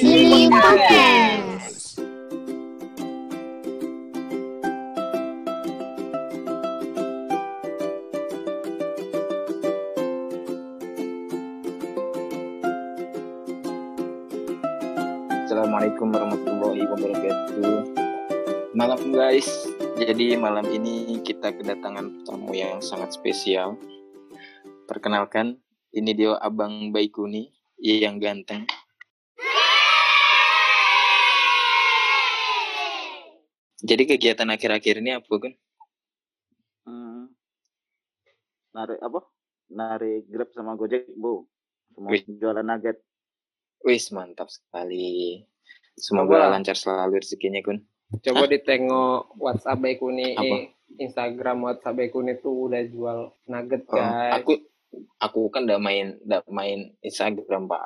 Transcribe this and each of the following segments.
Sini Podcast. Assalamualaikum warahmatullahi wabarakatuh. Malam guys, jadi malam ini kita kedatangan tamu yang sangat spesial. Perkenalkan, ini dia Abang Baikuni yang ganteng. Jadi kegiatan akhir-akhir ini apa kan? Hmm. Narik apa? Narik Grab sama Gojek, Bu. Semua Wih. jualan nugget. Wis mantap sekali. Semoga Apa? lancar selalu rezekinya kun. Coba ditengok WhatsApp Baikuni, Apa? eh, Instagram WhatsApp Baikuni tuh udah jual nugget Oh, guys. aku aku kan udah main udah main Instagram pak.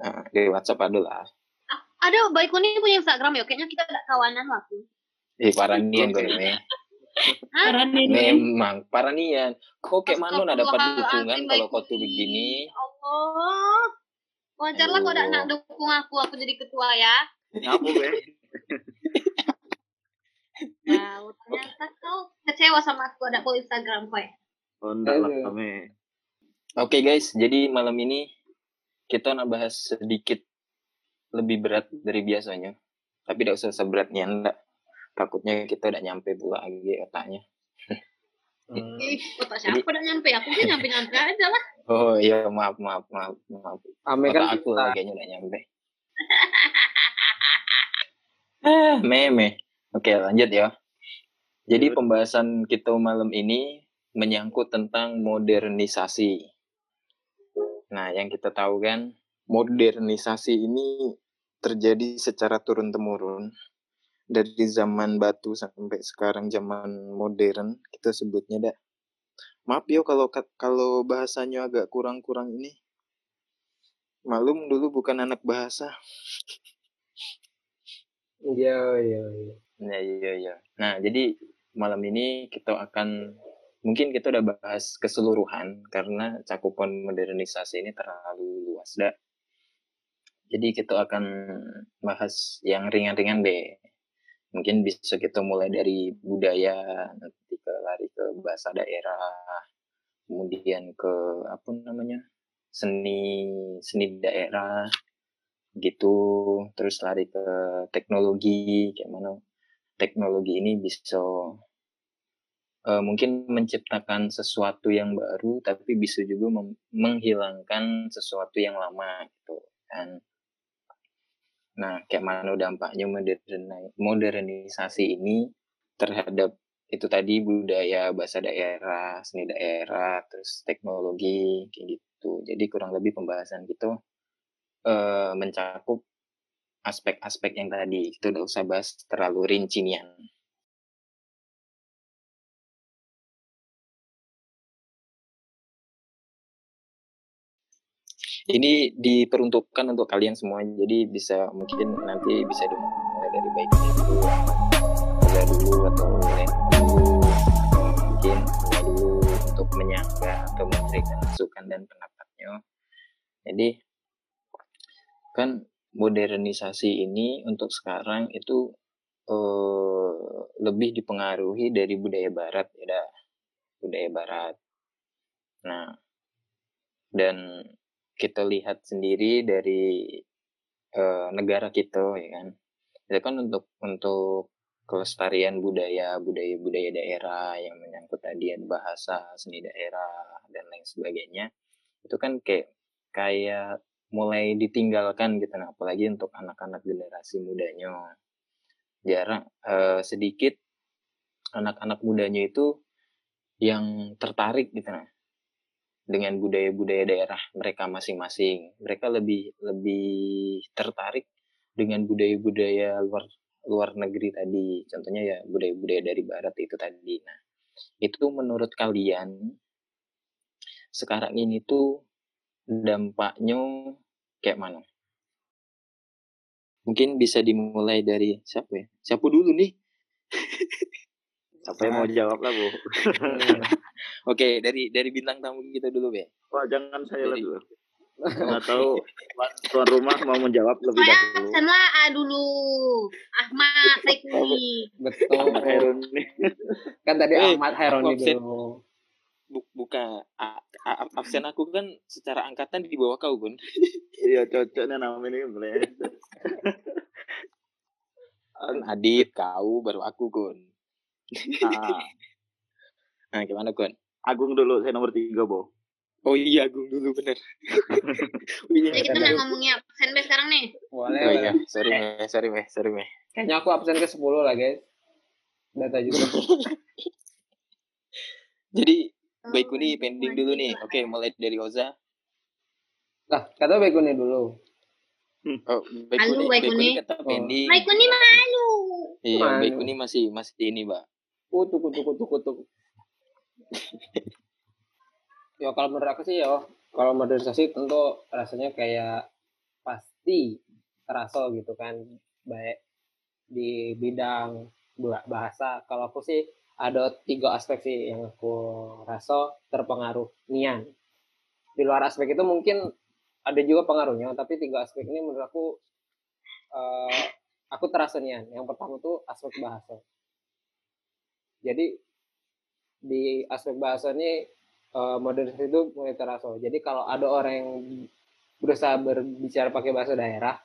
Nah, di WhatsApp ada lah. Ada baik ini punya Instagram ya, kayaknya kita ada kawanan waktu. Eh paranian gue nih. Memang paranian. Kok kayak mana ada dapat dukungan kalau kau tuh begini? Allah. Wajarlah kau Aduh. nak dukung aku, aku jadi ketua ya. Ngapu, Be. Ya, ternyata kau kecewa sama aku ada po Instagram kau ya. Oh, enggak lah Aduh. kami. Oke guys, jadi malam ini kita nak bahas sedikit lebih berat dari biasanya. Tapi tidak usah seberatnya enggak. Takutnya kita udah nyampe pula lagi otaknya. Hmm. Ih, kota siapa udah nyampe? Aku sih nyampe-nyampe aja lah. Oh iya maaf maaf maaf maaf. Ame Otak kan aku lah kayaknya udah nyampe. ah, meme. Oke lanjut ya. Jadi pembahasan kita malam ini menyangkut tentang modernisasi. Nah, yang kita tahu kan, modernisasi ini terjadi secara turun-temurun dari zaman batu sampai sekarang zaman modern kita sebutnya dah. Maaf yo kalau kalau bahasanya agak kurang-kurang ini. Malum dulu bukan anak bahasa. Iya, iya, iya. Nah, iya iya. Nah, jadi malam ini kita akan mungkin kita udah bahas keseluruhan karena cakupan modernisasi ini terlalu luas dah. Jadi kita akan bahas yang ringan-ringan deh. Mungkin bisa kita mulai dari budaya, nanti ke lari ke bahasa daerah, kemudian ke apa namanya seni seni daerah gitu, terus lari ke teknologi, kayak mana teknologi ini bisa eh, mungkin menciptakan sesuatu yang baru tapi bisa juga menghilangkan sesuatu yang lama gitu kan nah kayak mana dampaknya moderni- modernisasi ini terhadap itu tadi budaya bahasa daerah seni daerah terus teknologi kayak gitu. Jadi kurang lebih pembahasan gitu eh, mencakup aspek-aspek yang tadi. Kita udah usah bahas terlalu rincian ini diperuntukkan untuk kalian semua jadi bisa mungkin nanti bisa dimulai dari baik dulu. Atau dulu atau mungkin dulu untuk menyangka atau memberikan masukan dan pendapatnya. Jadi kan modernisasi ini untuk sekarang itu eh, lebih dipengaruhi dari budaya barat ya budaya barat. Nah dan kita lihat sendiri dari eh, negara kita ya kan. Itu kan untuk untuk kelestarian budaya budaya budaya daerah yang menyangkut tadi bahasa seni daerah dan lain sebagainya. Itu kan kayak kayak mulai ditinggalkan gitu. Nah apalagi untuk anak-anak generasi mudanya. Jarang eh, sedikit anak-anak mudanya itu yang tertarik gitu. Nah dengan budaya-budaya daerah mereka masing-masing. Mereka lebih lebih tertarik dengan budaya-budaya luar luar negeri tadi. Contohnya ya budaya-budaya dari barat itu tadi. Nah, itu menurut kalian sekarang ini tuh dampaknya kayak mana? Mungkin bisa dimulai dari siapa ya? Siapa dulu nih? Siapa yang mau jawab lah, Bu? Oke, dari dari bintang tamu kita dulu, Be. Wah, jangan saya lah Jadi- dulu. Nggak tahu tuan, rumah mau menjawab lebih Saya dahulu. lah ah, dulu. Ahmad Saikuni. Betul. Ahmad Hairuni. Kan tadi Eh, Ahmad Haironi absen. dulu. Bu- buka a- a- absen aku kan secara angkatan di bawah kau Gun Iya cocoknya nama ini boleh. kan Adit kau baru aku Gun Ah, nah gimana Gun Agung dulu, saya nomor tiga, Bo. oh iya Agung dulu bener oh iya Jadi kita nggak ngomongnya absen be sekarang nih. Boleh. oh iya sorry meh sorry meh sorry meh Kayaknya aku absen ke 10 lah, guys. Data juga. jadi Oh, baik ini pending dulu nih oke mulai dari Oza Lah, kata Baikuni dulu. oh baik Halo, ini Baik baik ini Uni. kata pending Saikuni malu. iya Malu. baik ini masih masih ini mbak Kutu, kutu, kutu, kutu. Ya kalau menurut aku sih ya, kalau modernisasi tentu rasanya kayak pasti terasa gitu kan, baik di bidang ba- bahasa. Kalau aku sih ada tiga aspek sih yang aku rasa terpengaruh nian. Di luar aspek itu mungkin ada juga pengaruhnya, tapi tiga aspek ini menurut aku eh, aku terasa nian. Yang pertama tuh aspek bahasa. Jadi di aspek bahasa ini eh, modernisasi itu mulai terasa. Jadi kalau ada orang yang berusaha berbicara pakai bahasa daerah,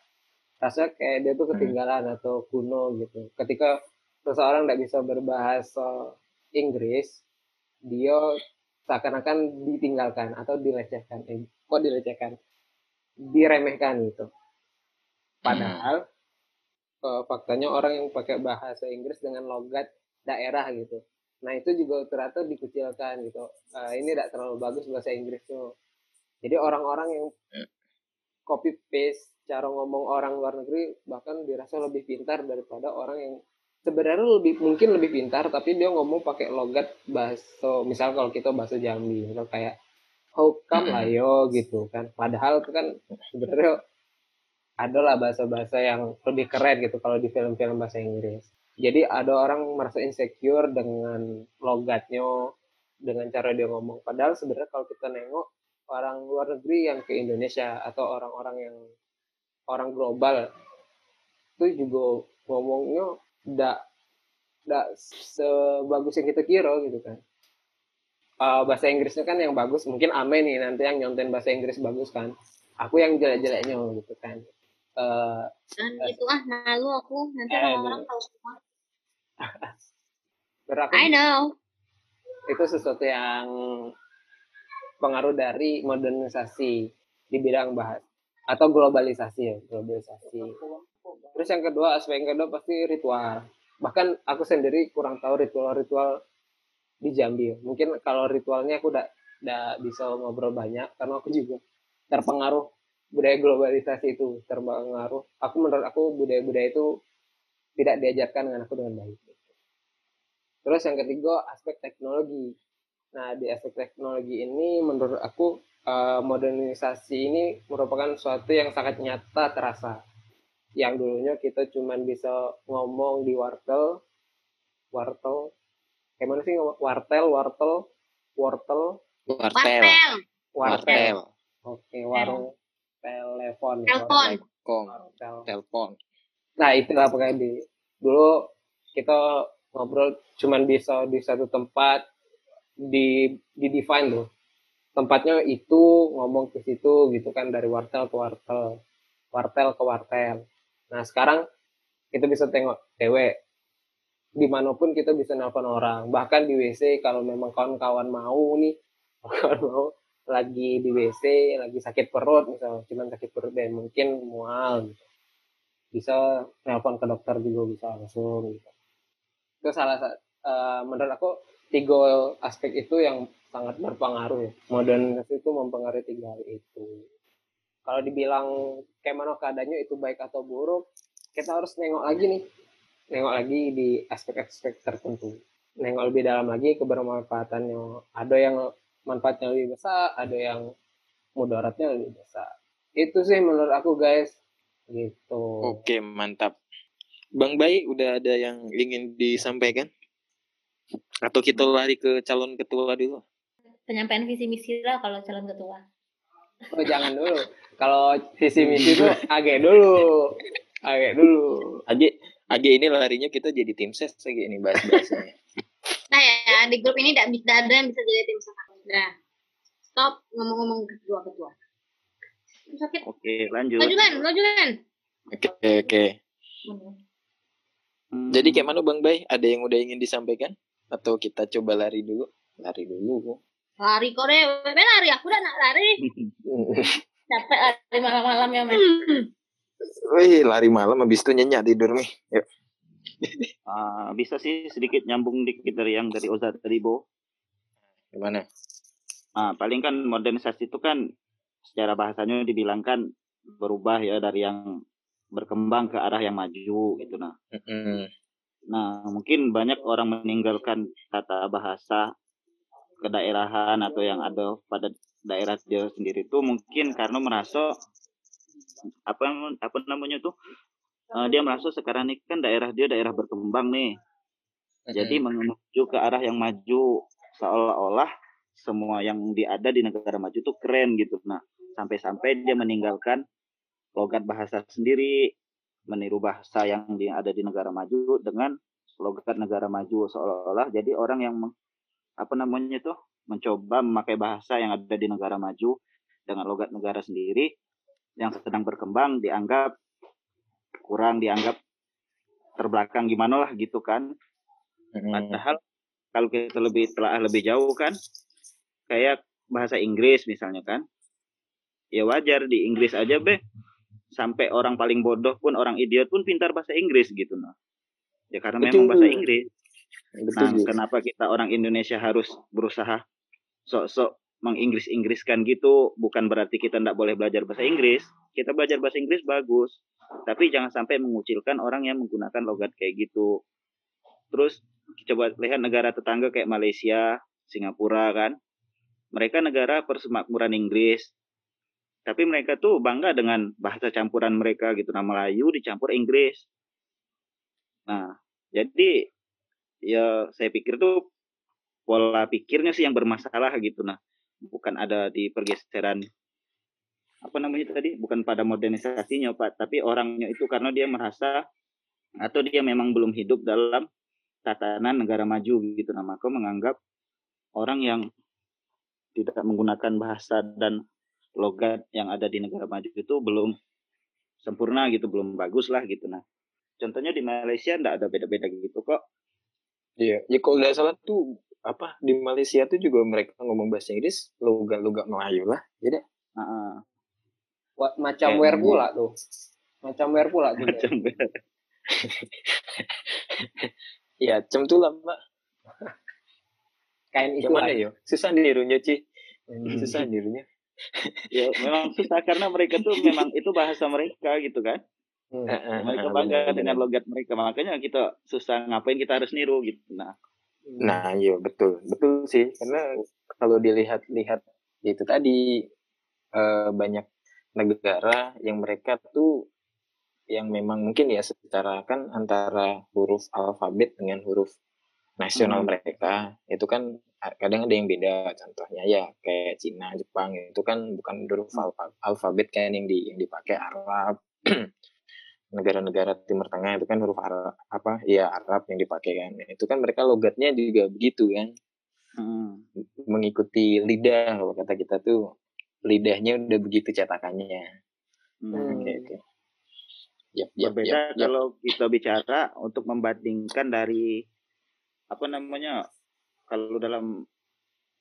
rasa kayak dia tuh ketinggalan atau kuno gitu. Ketika seseorang tidak bisa berbahasa Inggris, dia seakan-akan ditinggalkan atau dilecehkan. Eh, kok dilecehkan? Diremehkan gitu. Padahal eh, faktanya orang yang pakai bahasa Inggris dengan logat daerah gitu. Nah itu juga ternyata dikucilkan gitu. Eh, ini tidak terlalu bagus bahasa Inggris tuh. Jadi orang-orang yang copy paste cara ngomong orang luar negeri bahkan dirasa lebih pintar daripada orang yang sebenarnya lebih mungkin lebih pintar tapi dia ngomong pakai logat bahasa misal kalau kita bahasa Jambi misal kayak how come lah yo gitu kan padahal itu kan sebenarnya adalah bahasa-bahasa yang lebih keren gitu kalau di film-film bahasa Inggris jadi ada orang merasa insecure dengan logatnya dengan cara dia ngomong padahal sebenarnya kalau kita nengok orang luar negeri yang ke Indonesia atau orang-orang yang orang global itu juga ngomongnya tidak tidak sebagus yang kita kira gitu kan Eh, bahasa Inggrisnya kan yang bagus mungkin Ame nih nanti yang nyonten bahasa Inggris bagus kan aku yang jelek-jeleknya gitu kan Eh, Dan itu ah malu aku. Nanti Eh, orang-orang tahu semua. aku I know. itu sesuatu yang pengaruh dari modernisasi di bidang bahasa atau globalisasi ya globalisasi. Terus yang kedua aspek yang kedua pasti ritual. Bahkan aku sendiri kurang tahu ritual-ritual di Jambi mungkin kalau ritualnya aku udah udah bisa ngobrol banyak karena aku juga terpengaruh budaya globalisasi itu terpengaruh. Aku menurut aku budaya-budaya itu tidak diajarkan dengan aku dengan baik Terus yang ketiga aspek teknologi. Nah di aspek teknologi ini menurut aku eh, modernisasi ini merupakan suatu yang sangat nyata terasa. Yang dulunya kita cuman bisa ngomong di wartel, wartel, kayak mana sih ngomong? wartel, wartel, wortel, wartel Wartel. wartel Oke, warung telepon. Telepon. telepon Nah itulah pokoknya di dulu kita ngobrol cuman bisa di satu tempat di di define tuh. Tempatnya itu ngomong ke situ gitu kan dari wartel ke wartel wartel ke wartel. Nah sekarang kita bisa tengok cewek. Di mana pun kita bisa nelpon orang. Bahkan di WC kalau memang kawan-kawan mau nih kawan mau lagi di WC lagi sakit perut misalnya cuman sakit perut dan mungkin mual gitu. Bisa nelpon ke dokter juga bisa langsung gitu. Itu salah satu menurut aku tiga aspek itu yang sangat berpengaruh ya. Modernisasi itu mempengaruhi tiga hal itu. Kalau dibilang kayak mana keadaannya itu baik atau buruk, kita harus nengok lagi nih. Nengok lagi di aspek-aspek tertentu. Nengok lebih dalam lagi kebermanfaatannya. Ada yang manfaatnya lebih besar, ada yang mudaratnya lebih besar. Itu sih menurut aku guys. Gitu. oke mantap Bang Bayi udah ada yang ingin disampaikan atau kita lari ke calon ketua dulu Penyampaian visi misi lah kalau calon ketua. Oh jangan dulu. Kalau visi misi itu agak dulu. Agak dulu. Age, Age ini larinya kita jadi tim ses lagi ini bahas-bahasnya. Nah ya, di grup ini tidak bisa ada yang bisa jadi tim ses. Nah, stop ngomong-ngomong ketua-ketua. Sakit. Oke, lanjut. Laju laju kan. Oke, oke. Hmm, Jadi kayak mana Bang Bay? Ada yang udah ingin disampaikan? Atau kita coba lari dulu? Lari dulu. Lari kok deh, Bebe lari. Aku udah nak lari. Capek lari malam-malam ya, men. Wih, lari malam habis itu nyenyak tidur nih. Yuk. ah, bisa sih sedikit nyambung dikit dari yang dari Oza tadi, Bo. Gimana? Ah, paling kan modernisasi itu kan secara bahasanya dibilangkan berubah ya dari yang berkembang ke arah yang maju gitu nah. Mm-mm. Nah, mungkin banyak orang meninggalkan tata bahasa kedaerahan atau yang ada pada daerah dia sendiri itu mungkin karena merasa apa apa namanya tuh eh, dia merasa sekarang ini kan daerah dia daerah berkembang nih. Jadi menuju ke arah yang maju seolah-olah semua yang di ada di negara maju tuh keren gitu. Nah, sampai-sampai dia meninggalkan logat bahasa sendiri, meniru bahasa yang di, ada di negara maju dengan logat negara maju seolah-olah jadi orang yang apa namanya tuh mencoba memakai bahasa yang ada di negara maju dengan logat negara sendiri yang sedang berkembang dianggap kurang dianggap terbelakang gimana lah gitu kan. Padahal kalau kita lebih telah lebih jauh kan, kayak bahasa Inggris misalnya kan, ya wajar di Inggris aja be, sampai orang paling bodoh pun orang idiot pun pintar bahasa Inggris gitu nah. Ya karena memang Betul. bahasa Inggris. Betul. Nah, juga. kenapa kita orang Indonesia harus berusaha sok-sok menginggris-inggriskan gitu? Bukan berarti kita tidak boleh belajar bahasa Inggris. Kita belajar bahasa Inggris bagus, tapi jangan sampai mengucilkan orang yang menggunakan logat kayak gitu. Terus coba lihat negara tetangga kayak Malaysia, Singapura kan. Mereka negara persemakmuran Inggris. Tapi mereka tuh bangga dengan bahasa campuran mereka gitu. Nah, Melayu dicampur Inggris. Nah, jadi ya saya pikir tuh pola pikirnya sih yang bermasalah gitu nah. Bukan ada di pergeseran apa namanya tadi? Bukan pada modernisasinya, Pak, tapi orangnya itu karena dia merasa atau dia memang belum hidup dalam tatanan negara maju gitu nah maka menganggap orang yang tidak menggunakan bahasa dan logat yang ada di negara maju itu belum sempurna gitu belum bagus lah gitu nah contohnya di Malaysia ndak ada beda-beda gitu kok Iya, ya kalau nggak salah tuh apa di Malaysia tuh juga mereka ngomong bahasa Inggris logat-logat Melayu lah. Jadi Heeh. Wah, macam wear pula tuh. Macam wear pula tuh. macam ya cem tuh lah mbak. Kain itu Gimana ya? Susah nirunya Ci. Susah nirunya. Ya memang susah karena mereka tuh memang itu bahasa mereka gitu kan Hmm. mereka bangga benar, dengan logat mereka makanya kita susah ngapain kita harus niru gitu nah Nah, iya betul, betul sih. Karena kalau dilihat-lihat itu tadi eh, banyak negara yang mereka tuh yang memang mungkin ya secara kan antara huruf alfabet dengan huruf nasional Hmm. mereka itu kan kadang ada yang beda. Contohnya ya kayak Cina, Jepang itu kan bukan huruf alfa- alfabet kan yang di yang dipakai Arab. negara-negara Timur Tengah itu kan huruf Arab apa ya Arab yang dipakai kan itu kan mereka logatnya juga begitu kan Hmm. mengikuti lidah kalau kata kita tuh lidahnya udah begitu cetakannya Hmm. oke oke Yap, yap, berbeda yap, yap. kalau kita bicara untuk membandingkan dari apa namanya kalau dalam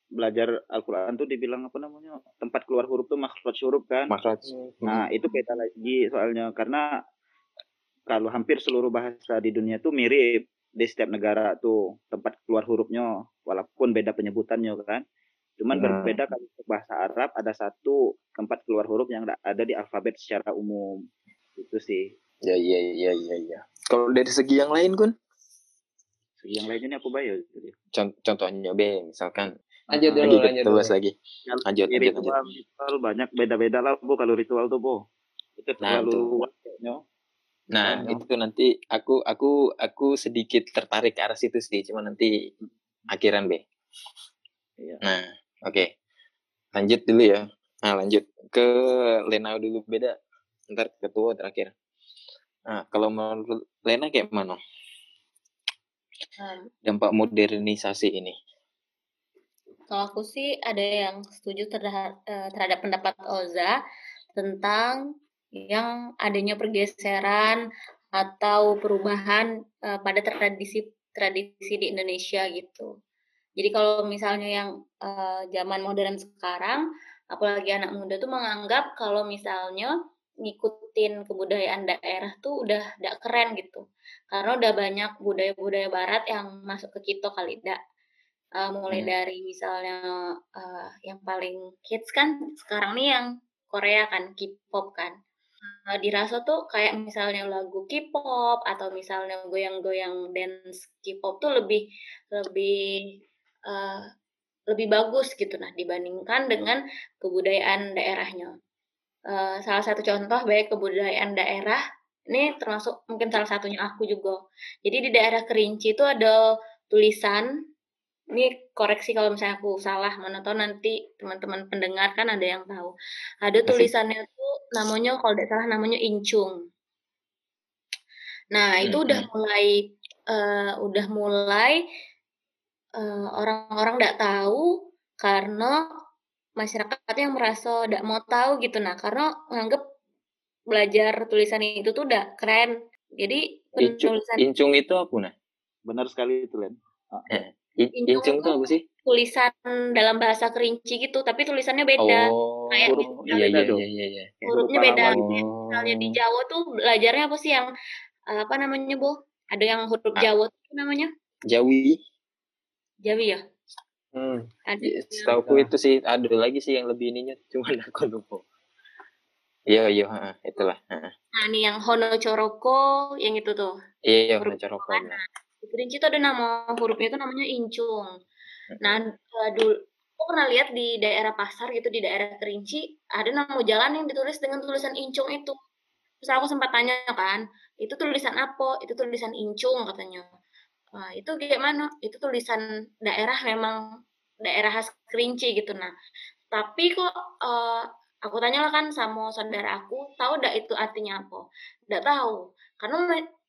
belajar Al-Quran tuh dibilang apa namanya tempat keluar huruf tuh makhraj huruf kan? Makhraj. Nah itu beda lagi soalnya karena kalau hampir seluruh bahasa di dunia tuh mirip di setiap negara tuh tempat keluar hurufnya walaupun beda penyebutannya kan. Cuman Hmm. berbeda kalau untuk bahasa Arab ada satu tempat keluar huruf yang ada di alfabet secara umum. Itu sih. Ya iya iya iya iya kalau dari segi yang lain kun yang lainnya ini apa bayar Con- contohnya B misalkan Lanjut dulu, lanjut dulu. lagi lanjut lanjut lanjut ritual, banyak beda-beda lah bu kalau ritual tuh bu itu Nah, terlalu luas kayaknya Nah, Banyak. itu nanti aku aku aku sedikit tertarik ke arah situ sih, cuma nanti akhiran B. Iya. Nah, oke. Lanjut dulu ya. Nah, lanjut ke Lena dulu beda. Ntar ketua terakhir. Nah, kalau menurut Lena kayak mana? Dampak modernisasi ini. Kalau aku sih ada yang setuju terhadap, eh, terhadap pendapat Oza tentang yang adanya pergeseran atau perubahan eh, pada tradisi tradisi di Indonesia gitu. Jadi kalau misalnya yang eh, zaman modern sekarang, apalagi anak muda tuh menganggap kalau misalnya ngikutin kebudayaan daerah tuh udah udah keren gitu. Karena udah banyak budaya-budaya barat yang masuk ke kita kali dak uh, mulai Hmm. dari misalnya uh, yang paling hits kan sekarang nih yang Korea kan K-pop kan uh, dirasa tuh kayak misalnya lagu K-pop atau misalnya goyang-goyang dance K-pop tuh lebih lebih uh, lebih bagus gitu nah dibandingkan dengan kebudayaan daerahnya Uh, salah satu contoh baik kebudayaan daerah ini termasuk mungkin salah satunya aku juga. Jadi di daerah Kerinci itu ada tulisan ini koreksi kalau misalnya aku salah mana tahu nanti teman-teman pendengar kan ada yang tahu. Ada tulisannya tuh namanya kalau tidak salah namanya incung. Nah itu Hmm, udah hmm. mulai eh, udah mulai eh, orang-orang tidak tahu karena masyarakat yang merasa tidak mau tahu gitu nah karena menganggap belajar tulisan itu tuh udah keren jadi Incung, penulisan incung itu apa nah? Benar sekali itu, Len. In- Incung Incung tuh apa sih? tulisan dalam bahasa kerinci gitu tapi tulisannya beda Oh, Kayak huruf iya iya iya iya. iya. Hurufnya huruf beda. Kayak misalnya di Oh, Jawa tuh belajarnya apa sih yang eh, apa namanya bu ada yang huruf Ah. Jawa tuh namanya Jawi. Jawi ya Hmm. ada Ya, yang Setahu itu sih ada lagi sih yang lebih ininya, cuman aku lupa. Iya iya, heeh, itulah. nah ini yang Hono Coroko yang itu tuh Iya iya, Hono Coroko, benar. di kerinci tuh ada nama hurufnya itu namanya incung nah eh, dulu aku pernah lihat di daerah pasar gitu di daerah kerinci ada nama jalan yang ditulis dengan tulisan incung itu terus aku sempat tanya kan itu tulisan apa itu tulisan incung katanya Wah, itu gimana? Itu tulisan daerah memang daerah khas Kerinci gitu. Nah, tapi kok eh, aku tanyalah kan sama saudara aku, tahu ndak itu artinya apa? Ndak tahu. Karena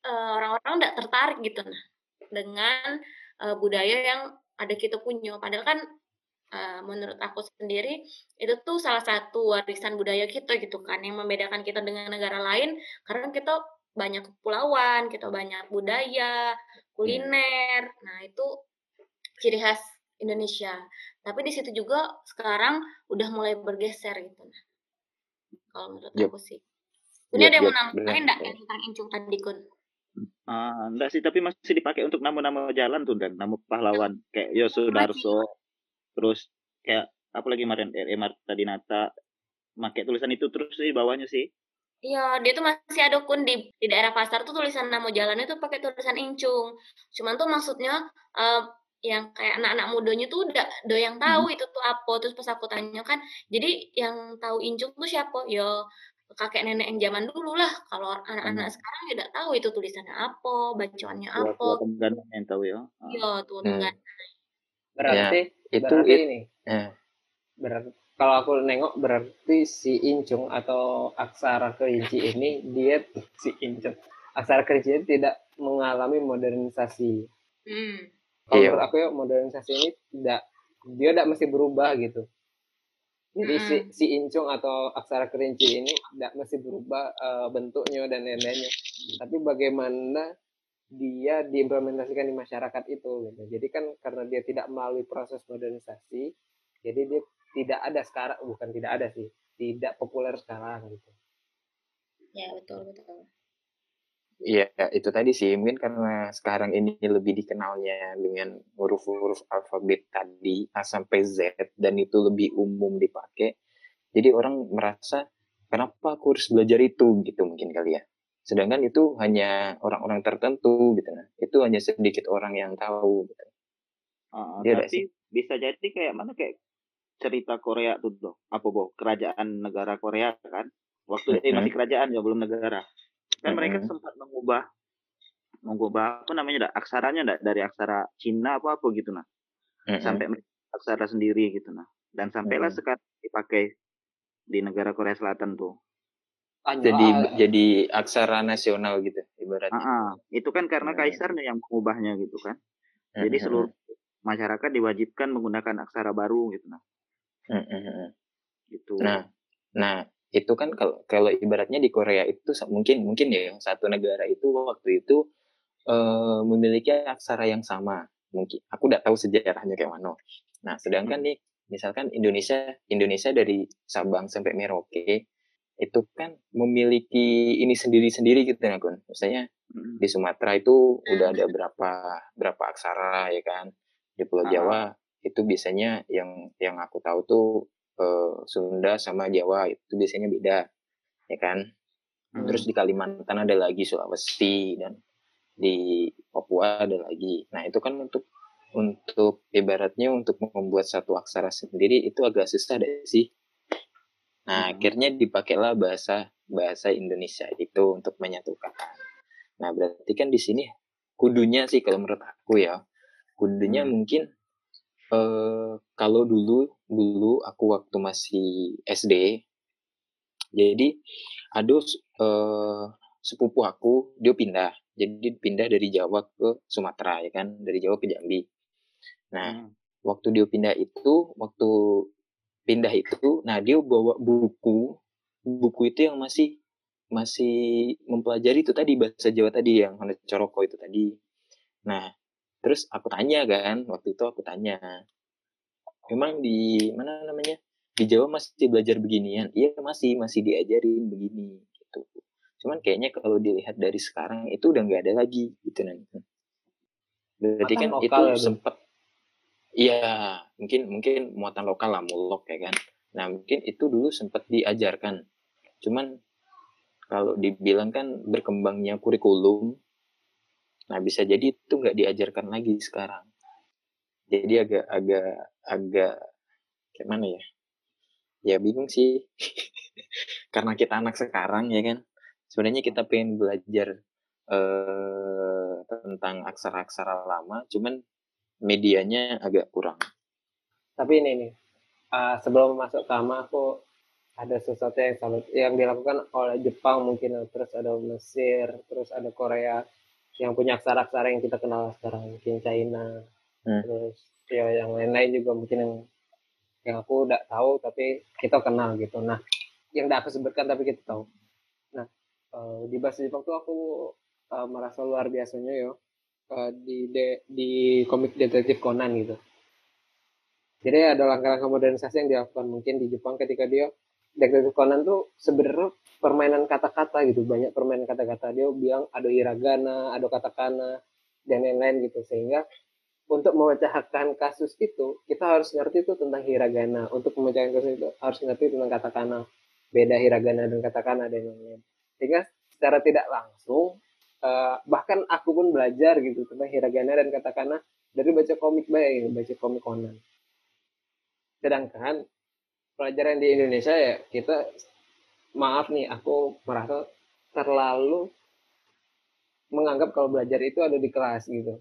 eh, orang-orang ndak tertarik gitu nah dengan eh, budaya yang ada kita punya. Padahal kan eh, menurut aku sendiri itu tuh salah satu warisan budaya kita gitu kan yang membedakan kita dengan negara lain karena kita banyak kepulauan, kita banyak budaya, kuliner. Nah, itu ciri khas Indonesia. Tapi di situ juga sekarang udah mulai bergeser gitu. Nah, kalau menurut Yup. aku sih. Ini Yup, ada yang yup, mau nambahin benar. enggak yang tentang incung tadi, Kun? Ah, enggak sih, tapi masih dipakai untuk nama-nama jalan tuh dan nama pahlawan kayak Yosudarso, terus kayak apa lagi kemarin R.E. Marta Dinata, pakai tulisan itu terus di bawahnya sih. Iya, dia tuh masih ada kun di, di daerah pasar tuh tulisan nama jalannya tuh pakai tulisan incung. Cuman tuh maksudnya eh, yang kayak anak-anak mudanya tuh udah yang tahu itu tuh apa. Terus pas aku tanya kan, jadi yang tahu incung tuh siapa? Ya kakek nenek yang zaman dulu lah. Kalau anak-anak sekarang ya udah tahu itu tulisannya apa, bacaannya apa. Yang tahu ya. Iya, tuh Hmm. Berarti Itu berarti it- ini. eh, Berarti kalau aku nengok berarti si incung atau aksara kerinci ini dia si incung aksara kerinci ini tidak mengalami modernisasi. Hmm. Kalau Iya. menurut aku ya modernisasi ini tidak dia tidak mesti berubah gitu. Jadi si, Mm-mm. si incung atau aksara kerinci ini tidak mesti berubah eh, bentuknya dan lain-lainnya. Tapi bagaimana dia diimplementasikan di masyarakat itu gitu. Jadi kan karena dia tidak melalui proses modernisasi, jadi dia tidak ada sekarang bukan tidak ada sih, tidak populer sekarang gitu. Ya, betul, betul. Iya, itu tadi sih. Mungkin karena sekarang ini lebih dikenalnya dengan huruf-huruf alfabet tadi A sampai Z dan itu lebih umum dipakai. Jadi orang merasa kenapa aku harus belajar itu gitu mungkin kali ya. Sedangkan itu hanya orang-orang tertentu gitu nah. Itu hanya sedikit orang yang tahu gitu. Iya nggak tapi bisa jadi kayak mana kayak cerita Korea tuh. Apa boh? Kerajaan negara Korea kan. Waktu eh, Mhm. masih kerajaan ya belum negara. Kan mereka Mhm. sempat mengubah mengubah apa namanya dah aksaranya dah dari aksara Cina apa apa gitu nah Mm-mm. sampai mereka aksara sendiri gitu nah dan sampailah Mhm. sekarang dipakai di negara Korea Selatan tuh. Jadi jadi aksara nasional gitu ibaratnya. Ah. itu kan karena Hmm. kaisarnya yang mengubahnya gitu kan. Jadi seluruh masyarakat diwajibkan menggunakan aksara baru gitu nah. Mm-mm. Gitu. Nah, nah itu kan kalau kalau ibaratnya di Korea itu mungkin mungkin ya satu negara itu waktu itu eh, memiliki aksara yang sama. Mungkin aku udah tahu sejarahnya kayak mana. Nah, sedangkan nih misalkan Indonesia Indonesia dari Sabang sampai Merauke itu kan memiliki ini sendiri-sendiri gitu ya Kun. Misalnya Mm. di Sumatera itu udah ada berapa berapa aksara ya kan. Di Pulau Ah. Jawa itu biasanya yang yang aku tahu tuh eh, Sunda sama Jawa itu biasanya beda ya kan. Hmm. Terus di Kalimantan ada lagi Sulawesi dan di Papua ada lagi. Nah itu kan untuk untuk ibaratnya untuk membuat satu aksara sendiri itu agak susah deh sih. Nah Hmm. akhirnya dipakailah bahasa bahasa Indonesia itu untuk menyatukan. Nah berarti kan di sini kudunya sih kalau menurut aku ya kudunya Hmm. mungkin eh kalau dulu dulu aku waktu masih SD jadi ada eh, sepupu aku dia pindah. Jadi pindah dari Jawa ke Sumatera ya kan? Dari Jawa ke Jambi. Nah Hmm. waktu dia pindah itu waktu pindah itu nah dia bawa buku. Buku itu yang masih masih mempelajari itu tadi bahasa Jawa tadi yang Honda Coroko itu tadi. Nah terus aku tanya kan waktu itu aku tanya memang di mana namanya di Jawa masih belajar beginian. Iya masih masih diajarin begini gitu. Cuman kayaknya kalau dilihat dari sekarang itu udah nggak ada lagi gitu nanti berarti kan itu ya, sempat iya mungkin mungkin muatan lokal lah mulok ya kan. Nah mungkin itu dulu sempat diajarkan. Cuman kalau dibilang kan berkembangnya kurikulum nah bisa jadi itu nggak diajarkan lagi sekarang jadi agak agak agak kayak mana ya? Ya bingung sih. Karena kita anak sekarang ya kan? Sebenarnya kita pengen belajar eh, tentang aksara-aksara lama cuman medianya agak kurang. Tapi ini nih uh, sebelum masuk ke Ama aku ada sesuatu yang salut yang dilakukan oleh Jepang mungkin. Terus ada Mesir terus ada Korea yang punya aksara-aksara yang kita kenal sekarang mungkin China Hmm. terus ya yang lain-lain juga mungkin yang yang aku udah tahu tapi kita kenal gitu. Nah yang udah aku sebutkan tapi kita tahu. Nah eh, di bahasa Jepang tuh aku eh, merasa luar biasanya yo eh, di de- di komik detektif Conan gitu. Jadi ada langkah-langkah modernisasi yang dilakukan mungkin di Jepang ketika dia detektif Conan tuh sebenarnya permainan kata-kata gitu. Banyak permainan kata-kata. Dia bilang ada hiragana ada katakana dan lain-lain gitu. Sehingga untuk memecahkan kasus itu kita harus ngerti itu tentang hiragana. Untuk memecahkan kasus itu harus ngerti tentang katakana beda hiragana dan katakana dan lain-lain sehingga secara tidak langsung eh, bahkan aku pun belajar gitu tentang hiragana dan katakana dari baca komik baik baca komik Conan. Sedangkan pelajaran di Indonesia ya kita maaf nih aku merasa terlalu menganggap kalau belajar itu ada di kelas gitu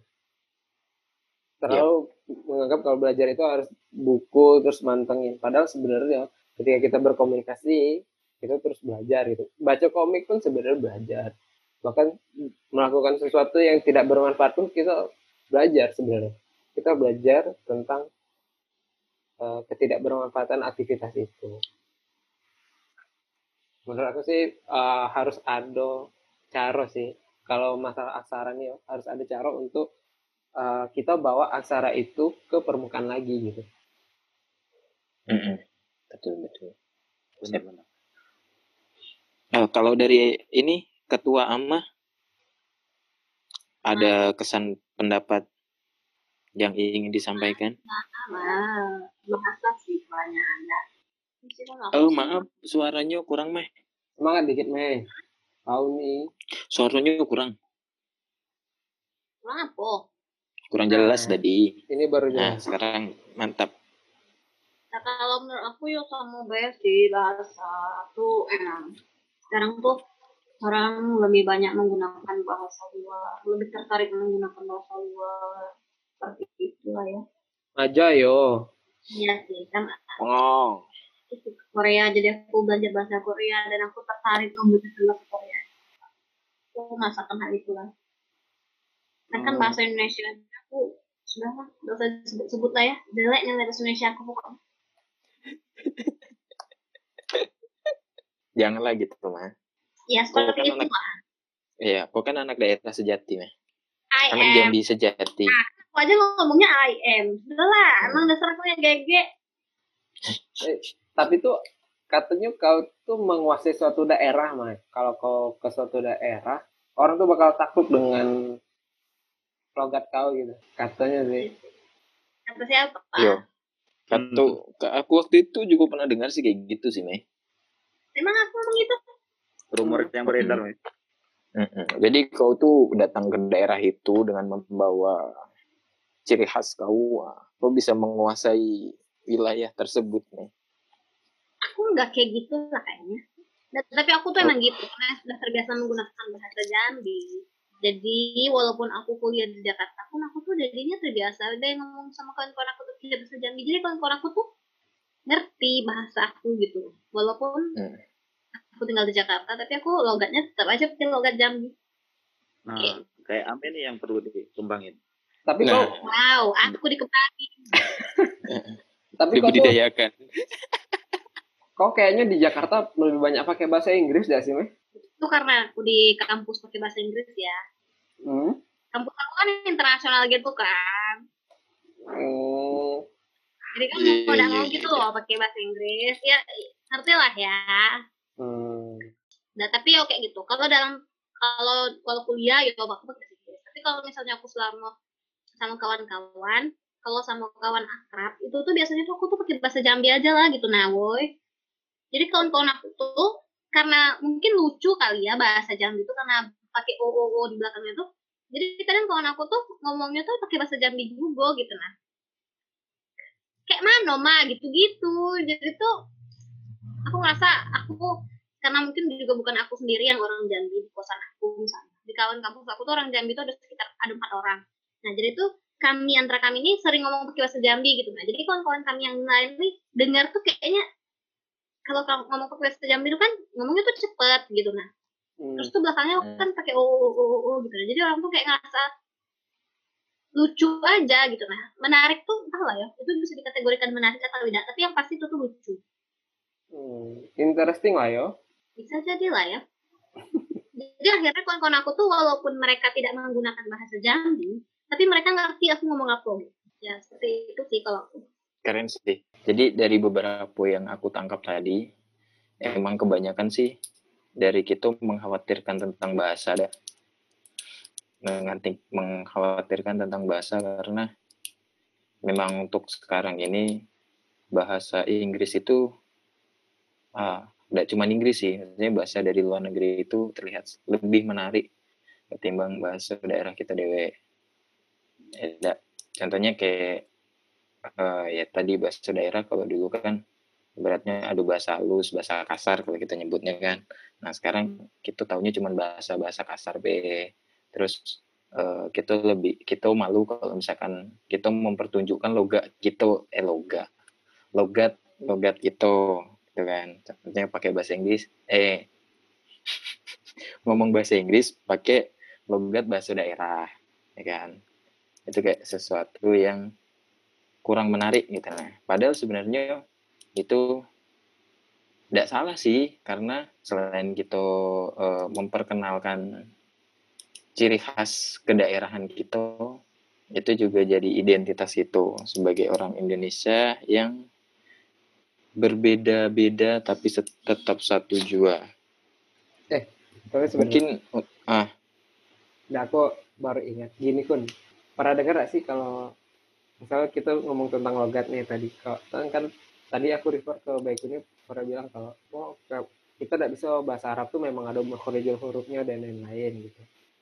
terlalu menganggap kalau belajar itu harus buku terus mantengin. Padahal sebenarnya ketika kita berkomunikasi kita terus belajar gitu. Baca komik pun sebenarnya belajar. Bahkan melakukan sesuatu yang tidak bermanfaat pun kita belajar sebenarnya. Kita belajar tentang uh, ketidakbermanfaatan aktivitas itu. Menurut aku sih uh, harus ada cara sih. Kalau masalah aksara nih harus ada cara untuk uh, kita bawa aksara itu ke permukaan lagi gitu. Betul betul. Eh, kalau dari ini ketua AMA ada kesan pendapat yang ingin disampaikan? Nah, sih pertanyaannya. oh maaf suaranya kurang meh. Semangat dikit meh. Tahu nih. Suaranya kurang. Kurang apa? Kurang jelas Nah. tadi. ini baru nah jelas. sekarang mantap. Nah, kalau menurut aku ya kamu bayar sih bahasa tuh emang sekarang tuh orang lebih banyak menggunakan bahasa luar, lebih tertarik menggunakan bahasa luar. Seperti itulah ya. aja yo. Iya sih, kan oh itu Korea jadi aku belajar bahasa Korea dan aku tertarik untuk bahasa Korea. Aku merasakan hal itu nah kan Hmm. bahasa Indonesia aku sudah lah gak usah sebut, sebut lah ya jelek nih bahasa Indonesia aku pokoknya Janganlah gitu mah. ya seperti kan itu anak- lah Iya, kau kan anak daerah sejati mah. I Anak am Jambi sejati. aku aja ngomongnya I am sudah lah emang dasar aku yang gege Eh, tapi tuh katanya kau tuh menguasai suatu daerah mah kalau kau ke suatu daerah orang tuh bakal takut dengan logat kau gitu katanya sih kata siapa Yo. Katu, ke- aku waktu itu juga pernah dengar sih kayak gitu sih, Mei. emang aku ngomong gitu rumor yang beredar Mei. Mm-mm. Jadi kau tuh datang ke daerah itu dengan membawa ciri khas kau, wah, kau bisa menguasai wilayah tersebut, Mei. aku nggak kayak gitu lah kayaknya Dan- tapi aku tuh emang gitu karena sudah terbiasa menggunakan bahasa Jambi jadi walaupun aku kuliah di Jakarta pun aku tuh jadinya terbiasa deh ngomong sama kawan-kawan aku tuh pakai bahasa Jambi jadi kawan-kawan aku tuh ngerti bahasa aku gitu walaupun Hmm. aku tinggal di Jakarta tapi aku logatnya tetap aja pakai logat Jambi Nah, kayak apa nih yang perlu dikembangin? tapi Nah. kau wow aku dikembangin tapi Dibudidayakan. kau kayaknya di Jakarta lebih banyak pakai bahasa Inggris gak sih meh itu karena aku di kampus pakai bahasa Inggris ya hmm. kampus aku kan internasional gitu kan Hmm. Jadi kan mau udah iya, mau iya, gitu loh pakai bahasa Inggris ya ngerti lah ya. Hmm. Nah tapi ya kayak gitu. Kalau dalam kalau kalau kuliah ya aku pakai bahasa Inggris. Tapi kalau misalnya aku selama sama kawan-kawan, kalau sama kawan akrab itu tuh biasanya tuh aku tuh pakai bahasa Jambi aja lah gitu nah woi. Jadi kawan-kawan aku tuh karena mungkin lucu kali ya bahasa Jambi itu karena pakai o o o di belakangnya tuh. Jadi kadang kawan aku tuh ngomongnya tuh pakai bahasa Jambi juga gitu nah. Kayak mana ma gitu-gitu. Jadi tuh aku ngerasa aku karena mungkin juga bukan aku sendiri yang orang Jambi di kosan aku misalnya di kawan kampus aku tuh orang Jambi tuh ada sekitar ada empat orang nah jadi tuh kami antara kami ini sering ngomong pakai bahasa Jambi gitu nah jadi kawan-kawan kami yang lain nih dengar tuh kayaknya kalau ngomong pakai bahasa Jambi itu kan ngomongnya tuh cepet gitu nah Hmm. terus tuh belakangnya Hmm. kan pakai o o o o gitu jadi orang tuh kayak ngerasa lucu aja gitu nah menarik tuh entah lah ya itu bisa dikategorikan menarik atau tidak tapi yang pasti itu tuh lucu Hmm. interesting lah yo bisa jadi lah ya jadi akhirnya kawan-kawan aku tuh walaupun mereka tidak menggunakan bahasa Jambi tapi mereka ngerti aku ngomong apa gitu. ya seperti itu sih kalau aku Keren sih. Jadi dari beberapa yang aku tangkap tadi, emang kebanyakan sih dari kita mengkhawatirkan tentang bahasa dah. Mengantik, mengkhawatirkan tentang bahasa karena memang untuk sekarang ini bahasa Inggris itu ah, tidak cuma Inggris sih, maksudnya bahasa dari luar negeri itu terlihat lebih menarik ketimbang bahasa daerah kita dewe. Ya, contohnya kayak eh, ya tadi bahasa daerah kalau dulu kan beratnya adu bahasa halus, bahasa kasar kalau kita nyebutnya kan. Nah sekarang kita taunya cuma bahasa bahasa kasar be. Terus eh, kita lebih kita malu kalau misalkan kita mempertunjukkan logat kita eh logat logat logat itu gitu kan. Contohnya pakai bahasa Inggris eh ngomong bahasa Inggris pakai logat bahasa daerah ya kan. Itu kayak sesuatu yang kurang menarik gitu nah. Padahal sebenarnya itu tidak salah sih karena selain kita eh, memperkenalkan ciri khas kedaerahan kita itu juga jadi identitas itu sebagai orang Indonesia yang berbeda-beda tapi tetap satu jua. tapi sebenarnya Mungkin ah. Nah, aku baru ingat. Gini kun. Pernah dengar gak sih kalau misalnya kita ngomong tentang logat nih tadi kalau kan, kan tadi aku refer ke baik ini pernah bilang kalau oh, kita tidak bisa bahasa Arab tuh memang ada makhrajul hurufnya dan lain-lain gitu.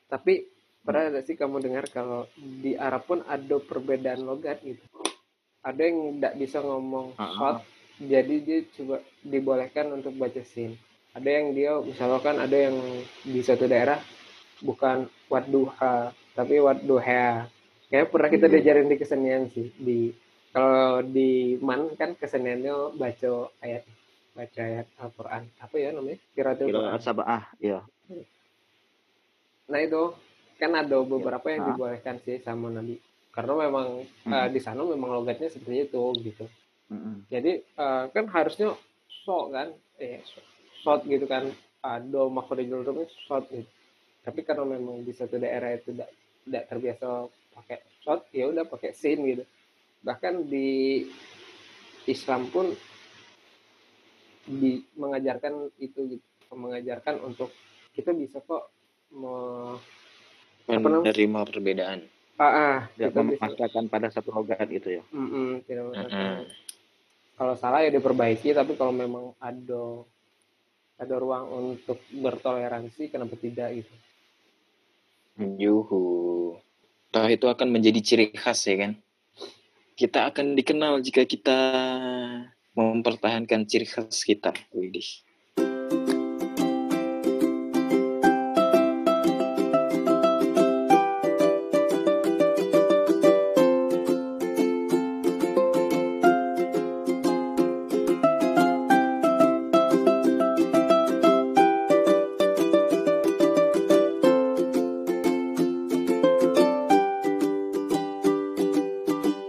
Tapi pernah gak sih kamu dengar kalau di Arab pun ada perbedaan logat gitu? Ada yang tidak bisa ngomong hot jadi dia coba dibolehkan untuk baca sin. Ada yang dia misalkan ada yang di suatu daerah bukan wadduha tapi wadduha kayak pernah kita Hmm. diajarin di kesenian sih di kalau di man kan keseniannya baca ayat baca ayat Al-Quran. Apa ya namanya? Qiraatul Quran. Sab'ah, ya. nah itu kan ada beberapa yang Ah. dibolehkan sih sama Nabi. Karena memang eh, di sana memang logatnya seperti itu gitu. Mm-mm. jadi eh, kan harusnya so kan? Eh shot gitu kan. Ada makhluk rumah shot gitu. Tapi karena memang di satu daerah itu tidak tidak terbiasa pakai shot ya udah pakai sin gitu bahkan di Islam pun di mengajarkan itu gitu mengajarkan untuk kita bisa kok me- menerima perbedaan ah, ah, Tidak memaksakan pada satu logat gitu ya. Mm-mm, tidak Mm-mm. memaksakan. kalau salah ya diperbaiki tapi kalau memang ada ada ruang untuk bertoleransi kenapa tidak gitu Yuhu. Toh itu akan menjadi ciri khas ya kan. Kita akan dikenal jika kita mempertahankan ciri khas kita. Widih.